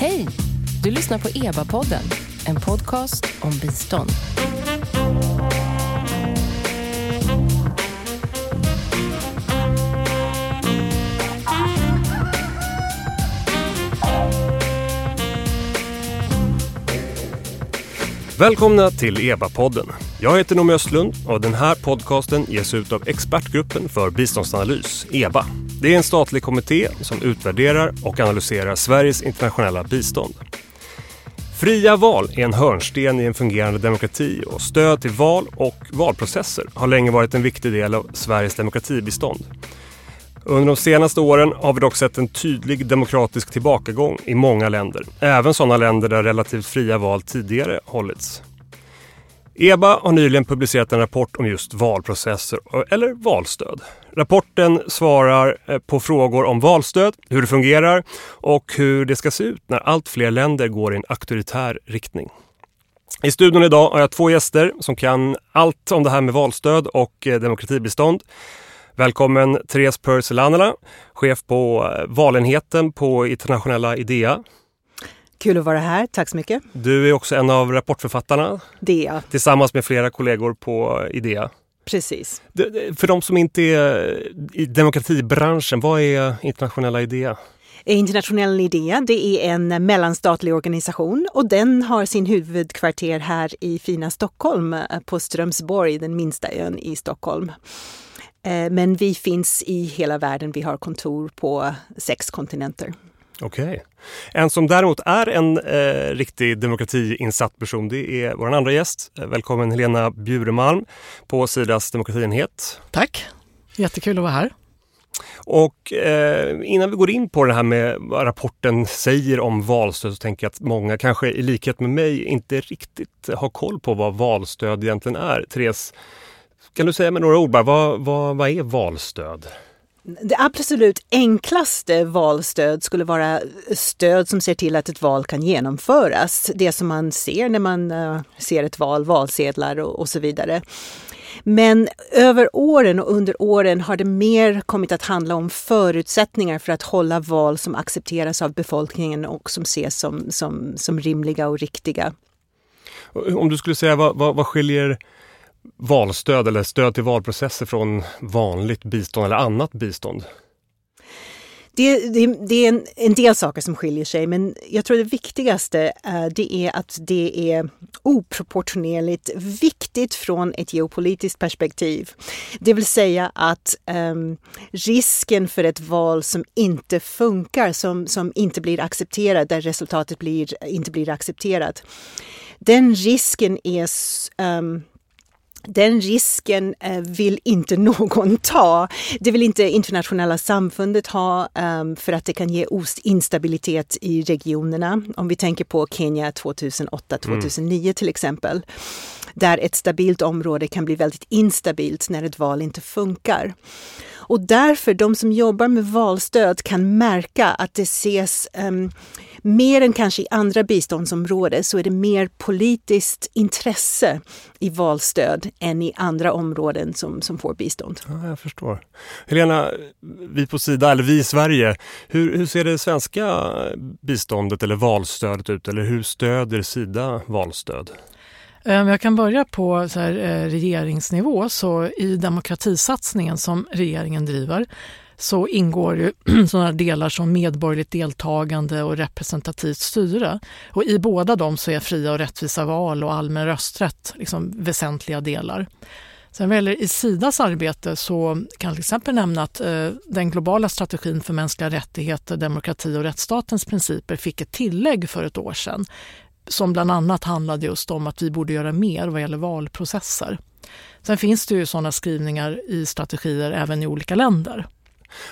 Hej! Du lyssnar på EBA-podden, en podcast om bistånd. Välkomna till EBA-podden. Jag heter Noomi Östlund och den här podcasten ges ut av Expertgruppen för biståndsanalys, EBA. Det är en statlig kommitté som utvärderar och analyserar Sveriges internationella bistånd. Fria val är en hörnsten i en fungerande demokrati och stöd till val och valprocesser har länge varit en viktig del av Sveriges demokratibistånd. Under de senaste åren har vi dock sett en tydlig demokratisk tillbakagång i många länder. Även sådana länder där relativt fria val tidigare hållits. EBA har nyligen publicerat en rapport om just valprocesser eller valstöd. Rapporten svarar eh, på frågor om valstöd, hur det fungerar och hur det ska se ut när allt fler länder går i en auktoritär riktning. I studion idag har jag två gäster som kan allt om det här med valstöd och eh, demokratibistånd. Välkommen Therese Purselanela, chef på eh, valenheten på internationella IDEA. Kul att vara här, tack så mycket. Du är också en av rapportförfattarna. Det är jag. Tillsammans med flera kollegor på IDEA. Precis. För de som inte är i demokratibranschen, vad är internationella IDEA? Internationell Idea det är en mellanstatlig organisation och den har sin huvudkvarter här i fina Stockholm på Strömsborg, den minsta ön i Stockholm. Eh, men vi finns i hela världen. Vi har kontor på sex kontinenter. Okej. Okay. En som däremot är en eh, riktig demokratiinsatt person det är vår andra gäst. Eh, välkommen Helena Bjuremalm på Sidas demokratienhet. Tack, jättekul att vara här. Och eh, innan vi går in på det här med vad rapporten säger om valstöd så tänker jag att många kanske i likhet med mig inte riktigt har koll på vad valstöd egentligen är. Therese, kan du säga med några ord bara, vad, vad, vad är valstöd? Det absolut enklaste valstöd skulle vara stöd som ser till att ett val kan genomföras. Det som man ser när man eh, ser ett val, valsedlar och, och, så vidare. Men över åren och under åren har det mer kommit att handla om förutsättningar för att hålla val som accepteras av befolkningen och som ses som, som, som rimliga och riktiga. Om du skulle säga vad, vad, vad skiljer valstöd eller stöd till valprocesser från vanligt bistånd eller annat bistånd? Det, det, det är en, en, del saker som skiljer sig men jag tror det viktigaste uh, det är att det är oproportionerligt viktigt från ett geopolitiskt perspektiv. Det vill säga att um, risken för ett val som inte funkar, som, som inte blir accepterat, där resultatet blir, inte blir accepterat. Den risken är um, den risken eh, vill inte någon ta. Det vill inte internationella samfundet ha um, för att det kan ge instabilitet i regionerna. Om vi tänker på Kenya 2008-2009 mm. till exempel. Där ett stabilt område kan bli väldigt instabilt när ett val inte funkar. Och därför, de som jobbar med valstöd kan märka att det ses um, mer än kanske i andra biståndsområden så är det mer politiskt intresse i valstöd än i andra områden som, som får bistånd. Ja, jag förstår. Helena, vi på Sida, eller vi i Sverige, hur, hur ser det svenska biståndet eller valstödet ut? Eller hur stöder Sida valstöd? Eh, jag kan börja på så här, eh, regeringsnivå. Så I demokratisatsningen som regeringen driver så ingår ju sådana delar som medborgerligt deltagande och representativt styre. Och I båda dem så är fria och rättvisa val och allmän rösträtt liksom väsentliga delar. Sen vad gäller i Sidas arbete så kan jag till exempel nämna att eh, den globala strategin för mänskliga rättigheter, demokrati och rättsstatens principer fick ett tillägg för ett år sedan som bland annat handlade just om att vi borde göra mer vad gäller valprocesser. Sen finns det ju sådana skrivningar i strategier även i olika länder.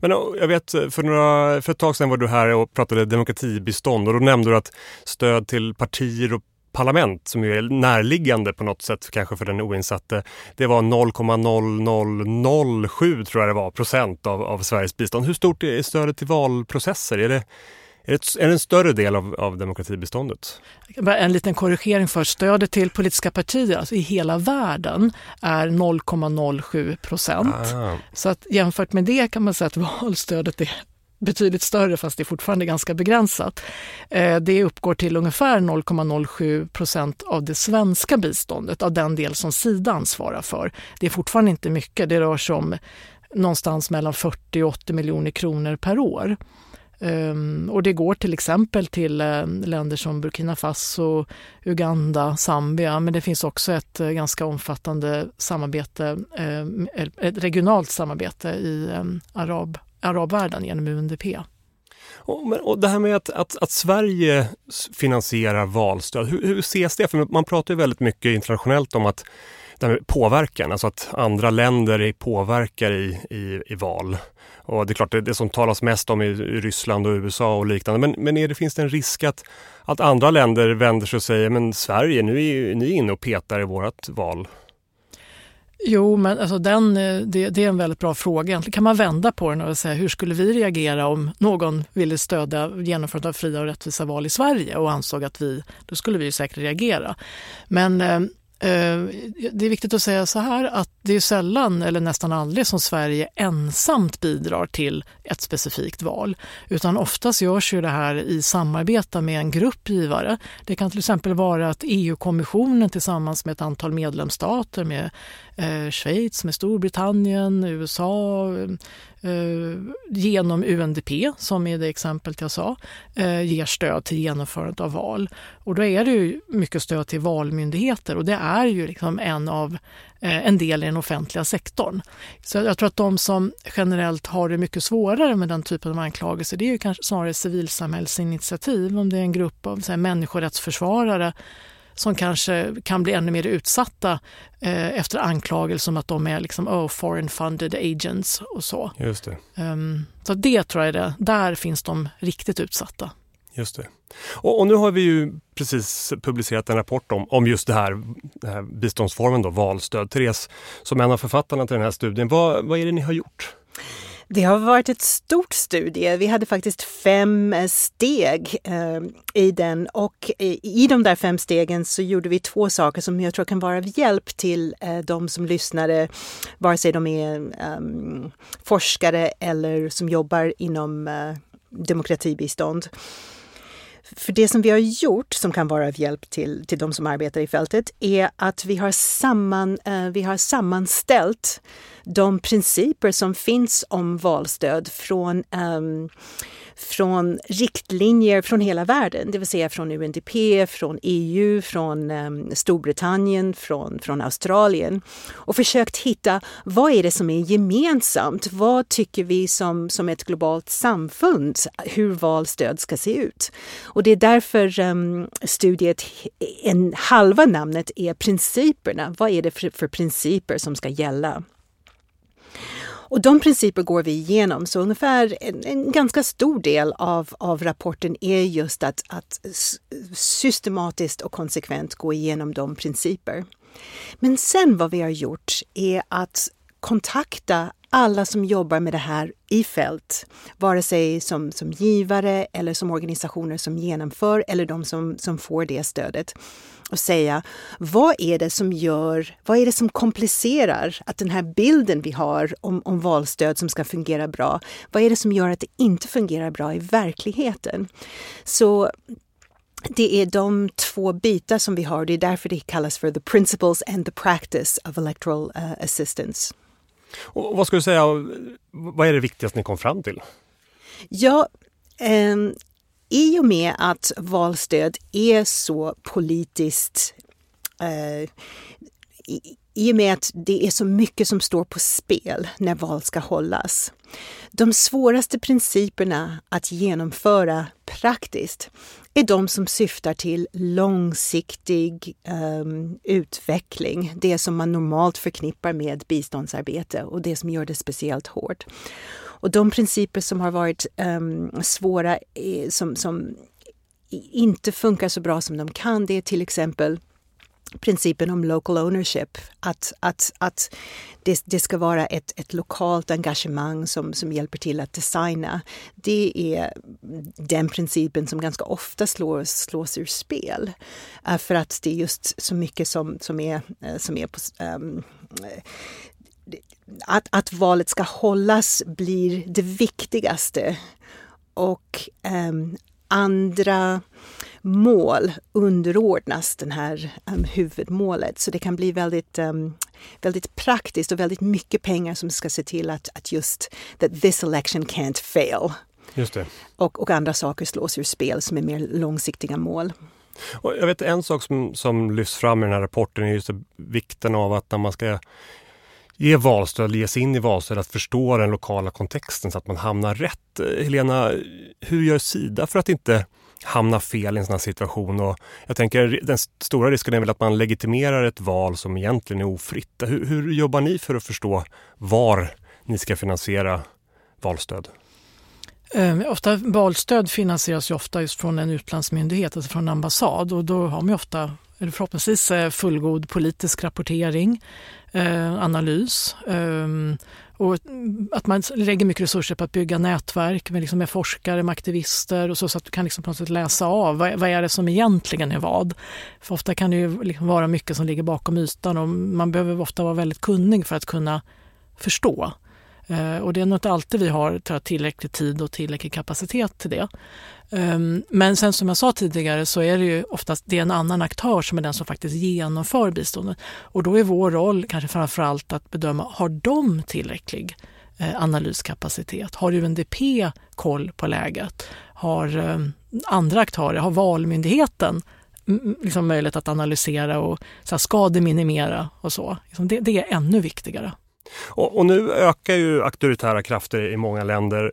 Men eh, jag vet eh, för, några, för ett tag sedan var du här och pratade demokratibistånd och då nämnde du att stöd till partier och parlament som ju är närliggande på något sätt kanske för den oinsatte. Det var 0,0007 tror jag det var procent av, av Sveriges bistånd. Hur stort är stödet till valprocesser? Är det, är det, är det en större del av, av demokratibiståndet? En liten korrigering för stödet till politiska partier alltså i hela världen är 0,07 procent. Ah. Så att jämfört med det kan man säga att valstödet är betydligt större fast det är fortfarande ganska begränsat. Eh, det uppgår till ungefär 0,07 procent av det svenska biståndet, av den del som Sida ansvarar för. Det är fortfarande inte mycket, det rör sig om någonstans mellan 40 och 80 miljoner kronor per år. Ehm, och det går till exempel till eh, länder som Burkina Faso, Uganda, Zambia, men det finns också ett eh, ganska omfattande samarbete, eh, ett regionalt samarbete i ehm, arab, arabvärlden genom UNDP. Och, och det här med att, att, att Sverige finansierar valstöd, hur, hur ses det? För man pratar ju väldigt mycket internationellt om att påverkan, alltså att andra länder påverkar i, i, i val. Och det är klart, det, det som talas mest om är Ryssland och USA och liknande. Men, men är det, finns det en risk att, att andra länder vänder sig och säger men Sverige, nu är ni inne och petar i vårt val? Jo, men alltså den, eh, det, det, är en väldigt bra fråga. Egentligen Kan man vända på den och säga hur skulle vi reagera om någon ville stödja genomförandet av fria och rättvisa val i Sverige och ansåg att vi, då skulle vi säkert reagera. Men Eh, Eh, det är viktigt att säga så här att det är sällan eller nästan aldrig som Sverige ensamt bidrar till ett specifikt val. Utan oftast görs ju det här i samarbete med en grupp givare. Det kan till exempel vara att EU-kommissionen tillsammans med ett antal medlemsstater med eh, Schweiz, med Storbritannien, USA, eh, genom UNDP, som är det exemplet jag sa, eh, ger stöd till genomförandet av val. Och då är det ju mycket stöd till valmyndigheter och det är ju liksom en av eh, en del i den offentliga sektorn. Så jag tror att de som generellt har det mycket svårare med den typen av anklagelser, det är ju kanske snarare civilsamhällsinitiativ, om det är en grupp av så här, människorättsförsvarare som kanske kan bli ännu mer utsatta eh, efter anklagelser om att de är liksom, oh, foreign funded agents och så. Just det. Um, så det tror jag är det. Där finns de riktigt utsatta. Just det. Och, och, nu har vi ju precis publicerat en rapport om, om just det här, den här biståndsformen, då, valstöd. Therese, som en av författarna till den här studien, vad, vad är det ni har gjort? Det har varit ett stort studie. Vi hade faktiskt fem eh, steg eh, i den och i, i de där fem stegen så gjorde vi två saker som jag tror kan vara av hjälp till eh, de som lyssnade, vare sig de är eh, forskare eller som jobbar inom eh, demokratibistånd. För det som vi har gjort som kan vara av hjälp till, till de som arbetar i fältet är att vi har, samman, vi har sammanställt de principer som finns om valstöd från um, från riktlinjer från hela världen, det vill säga från UNDP, från EU, från um, Storbritannien, från, från Australien och försökt hitta vad är det som är gemensamt? Vad tycker vi som, som ett globalt samfund hur valstöd ska se ut? Och det är därför um, studiet, en halva namnet är principerna. Vad är det för, för principer som ska gälla? Och de principer går vi igenom, så ungefär en, en ganska stor del av, av rapporten är just att, att systematiskt och konsekvent gå igenom de principer. Men sen vad vi har gjort är att kontakta alla som jobbar med det här i fält, vare sig som, som givare eller som organisationer som genomför eller de som, som får det stödet och säga vad är det som gör, vad är det som komplicerar att den här bilden vi har om, om valstöd som ska fungera bra, vad är det som gör att det inte fungerar bra i verkligheten? Så det är de två bitar som vi har. Det är därför det kallas för the principles and the practice of electoral uh, assistance. Och vad ska du säga, vad är det viktigaste ni kom fram till? Ja, eh, i och med att valstöd är så politiskt eh, i, och med att det är så mycket som står på spel när val ska hållas. De svåraste principerna att genomföra praktiskt är de som syftar till långsiktig um, utveckling. Det som man normalt förknippar med biståndsarbete och det som gör det speciellt hårt. Och de principer som har varit um, svåra, som, som inte funkar så bra som de kan, det är till exempel principen om local ownership. Att, att, att det, det, ska vara ett, ett lokalt engagemang som, som hjälper till att designa. Det är den principen som ganska ofta slås, slås ur spel. Eh, för att det är just så mycket som, som, är, eh, som är på, um, att, att valet ska hållas blir det viktigaste och um, andra mål underordnas den här um, huvudmålet. Så det kan bli väldigt, um, väldigt praktiskt och väldigt mycket pengar som ska se till att, att just that this election can't fail. Just det. Och, och andra saker slås ur spel som är mer långsiktiga mål. Och jag vet en sak som, som lyfts fram i den här rapporten är just vikten av att när man ska ge valstöd, ge sig in i valstöd, att förstå den lokala kontexten så att man hamnar rätt. Helena, hur gör Sida för att inte hamna fel i en sån här situation? Och jag tänker den stora risken är väl att man legitimerar ett val som egentligen är ofritt. Hur, hur jobbar ni för att förstå var ni ska finansiera valstöd? Ehm, ofta, valstöd finansieras ju ofta just från en utlandsmyndighet, alltså från en ambassad och då har man ju ofta, eller förhoppningsvis, eh, fullgod politisk rapportering, eh, analys eh, och att man lägger mycket resurser på att bygga nätverk med, liksom med forskare, med aktivister och så, så att du kan liksom på något sätt läsa av vad, vad är det som egentligen är vad. För ofta kan det ju liksom vara mycket som ligger bakom ytan och man behöver ofta vara väldigt kunnig för att kunna förstå. Eh, och det är nog inte alltid vi har tillräcklig tid och tillräcklig kapacitet till det. Ehm, men sen som jag sa tidigare så är det ju oftast det är en annan aktör som är den som faktiskt genomför biståndet. Och då är vår roll kanske framförallt att bedöma, har de tillräcklig eh, analyskapacitet? Har UNDP koll på läget? Har ehm, andra aktörer, har Valmyndigheten liksom möjlighet att analysera och så här, skademinimera och så? Liksom det, det är ännu viktigare. Och, och, nu ökar ju auktoritära krafter i många länder.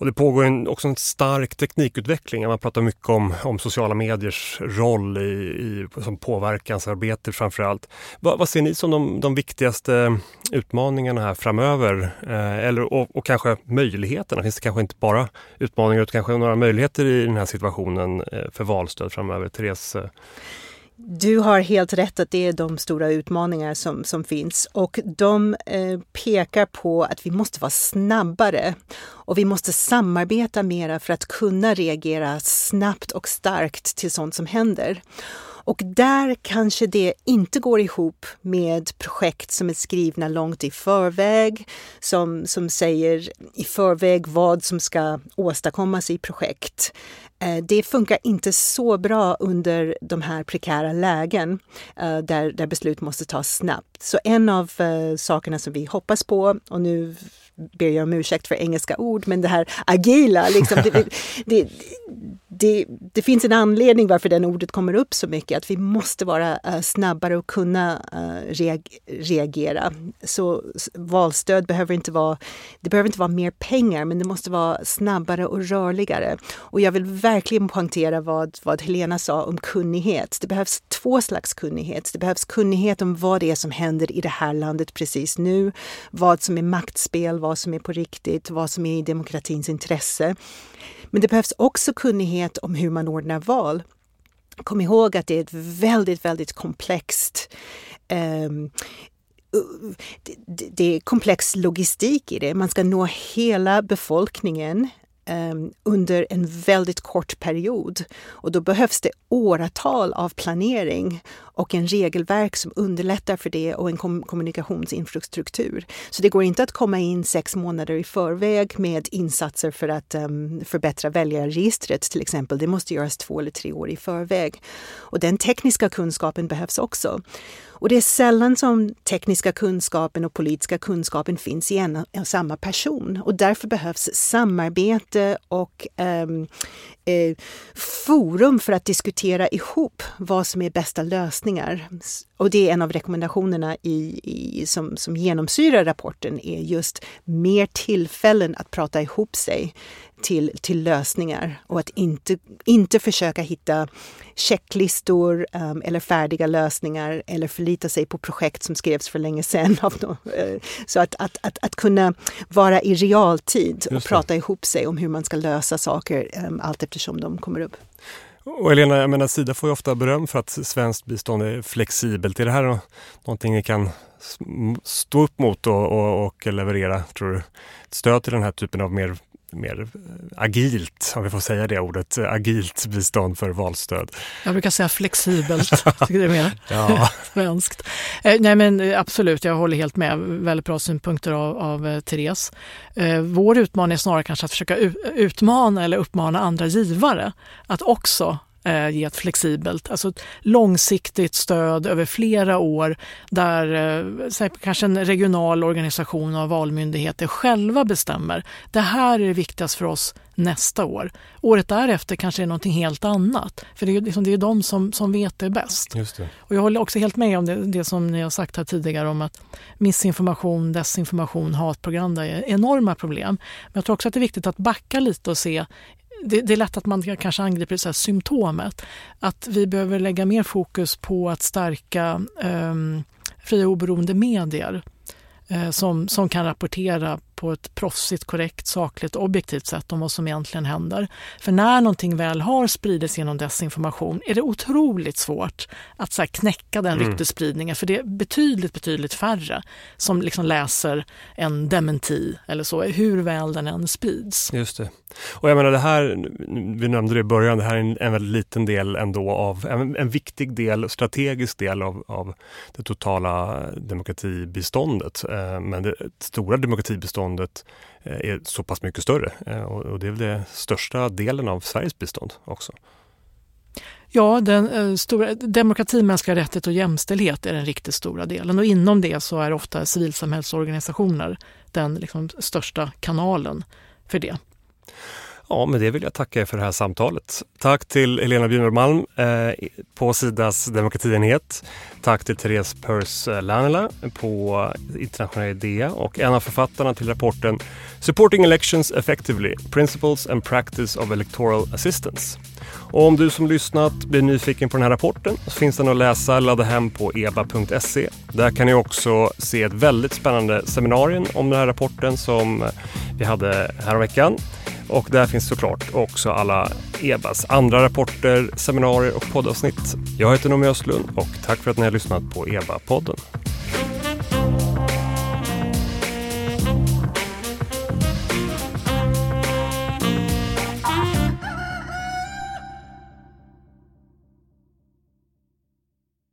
Och det pågår en, också en stark teknikutveckling. Man pratar mycket om, om sociala mediers roll i, i som påverkansarbete framför allt. Va, vad ser ni som de, de viktigaste utmaningarna här framöver? Eh, eller, och, och, kanske möjligheterna? Finns det kanske inte bara utmaningar utan kanske några möjligheter i den här situationen eh, för valstöd framöver? Therese? Eh, du har helt rätt att det är de stora utmaningar som, som finns och de eh, pekar på att vi måste vara snabbare och vi måste samarbeta mera för att kunna reagera snabbt och starkt till sånt som händer. Och där kanske det inte går ihop med projekt som är skrivna långt i förväg, som, som säger i förväg vad som ska åstadkommas i projekt. Eh, det funkar inte så bra under de här prekära lägen eh, där, där beslut måste tas snabbt. Så en av uh, sakerna som vi hoppas på, och nu ber jag om ursäkt för engelska ord, men det här agila, liksom, det, det, det, det, finns en anledning varför det ordet kommer upp så mycket, att vi måste vara snabbare och kunna reag reagera. Så valstöd behöver inte vara, det behöver inte vara mer pengar, men det måste vara snabbare och rörligare. Och jag vill verkligen poängtera vad, vad Helena sa om kunnighet. Det behövs två slags kunnighet. Det behövs kunnighet om vad det är som händer i det här landet precis nu, vad som är maktspel, vad som är på riktigt, vad som är i demokratins intresse. Men det behövs också kunnighet om hur man ordnar val. Kom ihåg att det är ett väldigt, väldigt komplext um, det är komplex logistik i det. Man ska nå hela befolkningen Ehm, under en väldigt kort period. Och då behövs det åratal av planering och en regelverk som underlättar för det och en kom kommunikationsinfrastruktur. Så det går inte att komma in sex månader i förväg med insatser för att um, förbättra väljarregistret till exempel. Det måste göras två eller tre år i förväg. Och den tekniska kunskapen behövs också. Och det är sällan som tekniska kunskapen och politiska kunskapen finns i en och samma person. Och därför behövs samarbete och um, eh, forum för att diskutera ihop vad som är bästa lösningar. Och det är en av rekommendationerna i, i, som, som genomsyrar rapporten, är just mer tillfällen att prata ihop sig till, till lösningar och att inte, inte försöka hitta checklistor um, eller färdiga lösningar eller förlita sig på projekt som skrevs för länge sedan. Eh, så att, att, att, att kunna vara i realtid och prata ihop sig om hur man ska lösa saker um, allt eftersom de kommer upp. Och Elena, jag menar, Sida får ju ofta beröm för att svenskt bistånd är flexibelt. Är det här någonting ni kan stå upp mot och, och, och leverera, tror du? Ett stöd till den här typen av mer mer agilt, om vi får säga det ordet, agilt bistånd för valstöd. Jag brukar säga flexibelt, tycker det är mer ja. svenskt. Eh, nej men absolut, jag håller helt med. Väldigt bra synpunkter av, av eh, Therese. Eh, vår utmaning är snarare kanske att försöka utmana eller uppmana andra givare att också eh, ge ett flexibelt, alltså ett långsiktigt stöd över flera år där eh, kanske en regional organisation av valmyndigheter själva bestämmer. Det här är det viktigast för oss nästa år. Året därefter kanske är någonting helt annat. För det är, liksom, det är de som, som vet det bäst. Det. Och jag håller också helt med om det, det, som ni har sagt här tidigare om att missinformation, desinformation, hatpropaganda är enorma problem. Men jag tror också att det är viktigt att backa lite och se det, det, är lätt att man kanske angriper så här symptomet. Att vi behöver lägga mer fokus på att stärka eh, fria oberoende medier eh, som, som kan rapportera på ett proffsigt, korrekt, sakligt och objektivt sätt om vad som egentligen händer. För när någonting väl har spridits genom desinformation är det otroligt svårt att så knäcka den mm. ryktesspridningen för det är betydligt, betydligt färre som liksom läser en dementi eller så, hur väl den än sprids. Just det. Och jag menar det här, vi nämnde det i början, det här är en, en väldigt liten del ändå av, en, en viktig del, strategisk del av, av det totala demokratibiståndet. Eh, men det stora demokratibiståndet biståndet eh, är så pass mycket större eh, och det är väl den största delen av Sveriges bistånd också. Ja, den eh, stora, demokrati, mänskliga rättigheter och jämställdhet är den riktigt stora delen och inom det så är ofta civilsamhällsorganisationer den liksom största kanalen för det. Ja, med det vill jag tacka er för det här samtalet. Tack till Helena Bjurmalm eh, på Sidas demokratienhet. Tack till Therese Pers Lanela på Internationella Idea och en av författarna till rapporten Supporting Elections Effectively Principles and Practice of Electoral Assistance. Och om du som lyssnat blir nyfiken på den här rapporten så finns den att läsa eller ladda hem på eba.se. Där kan ni också se ett väldigt spännande seminarium om den här rapporten som vi hade häromveckan. Och där finns såklart också alla EBAs andra rapporter, seminarier och poddavsnitt. Jag heter Noomi Östlund och tack för att ni har lyssnat på EBA-podden.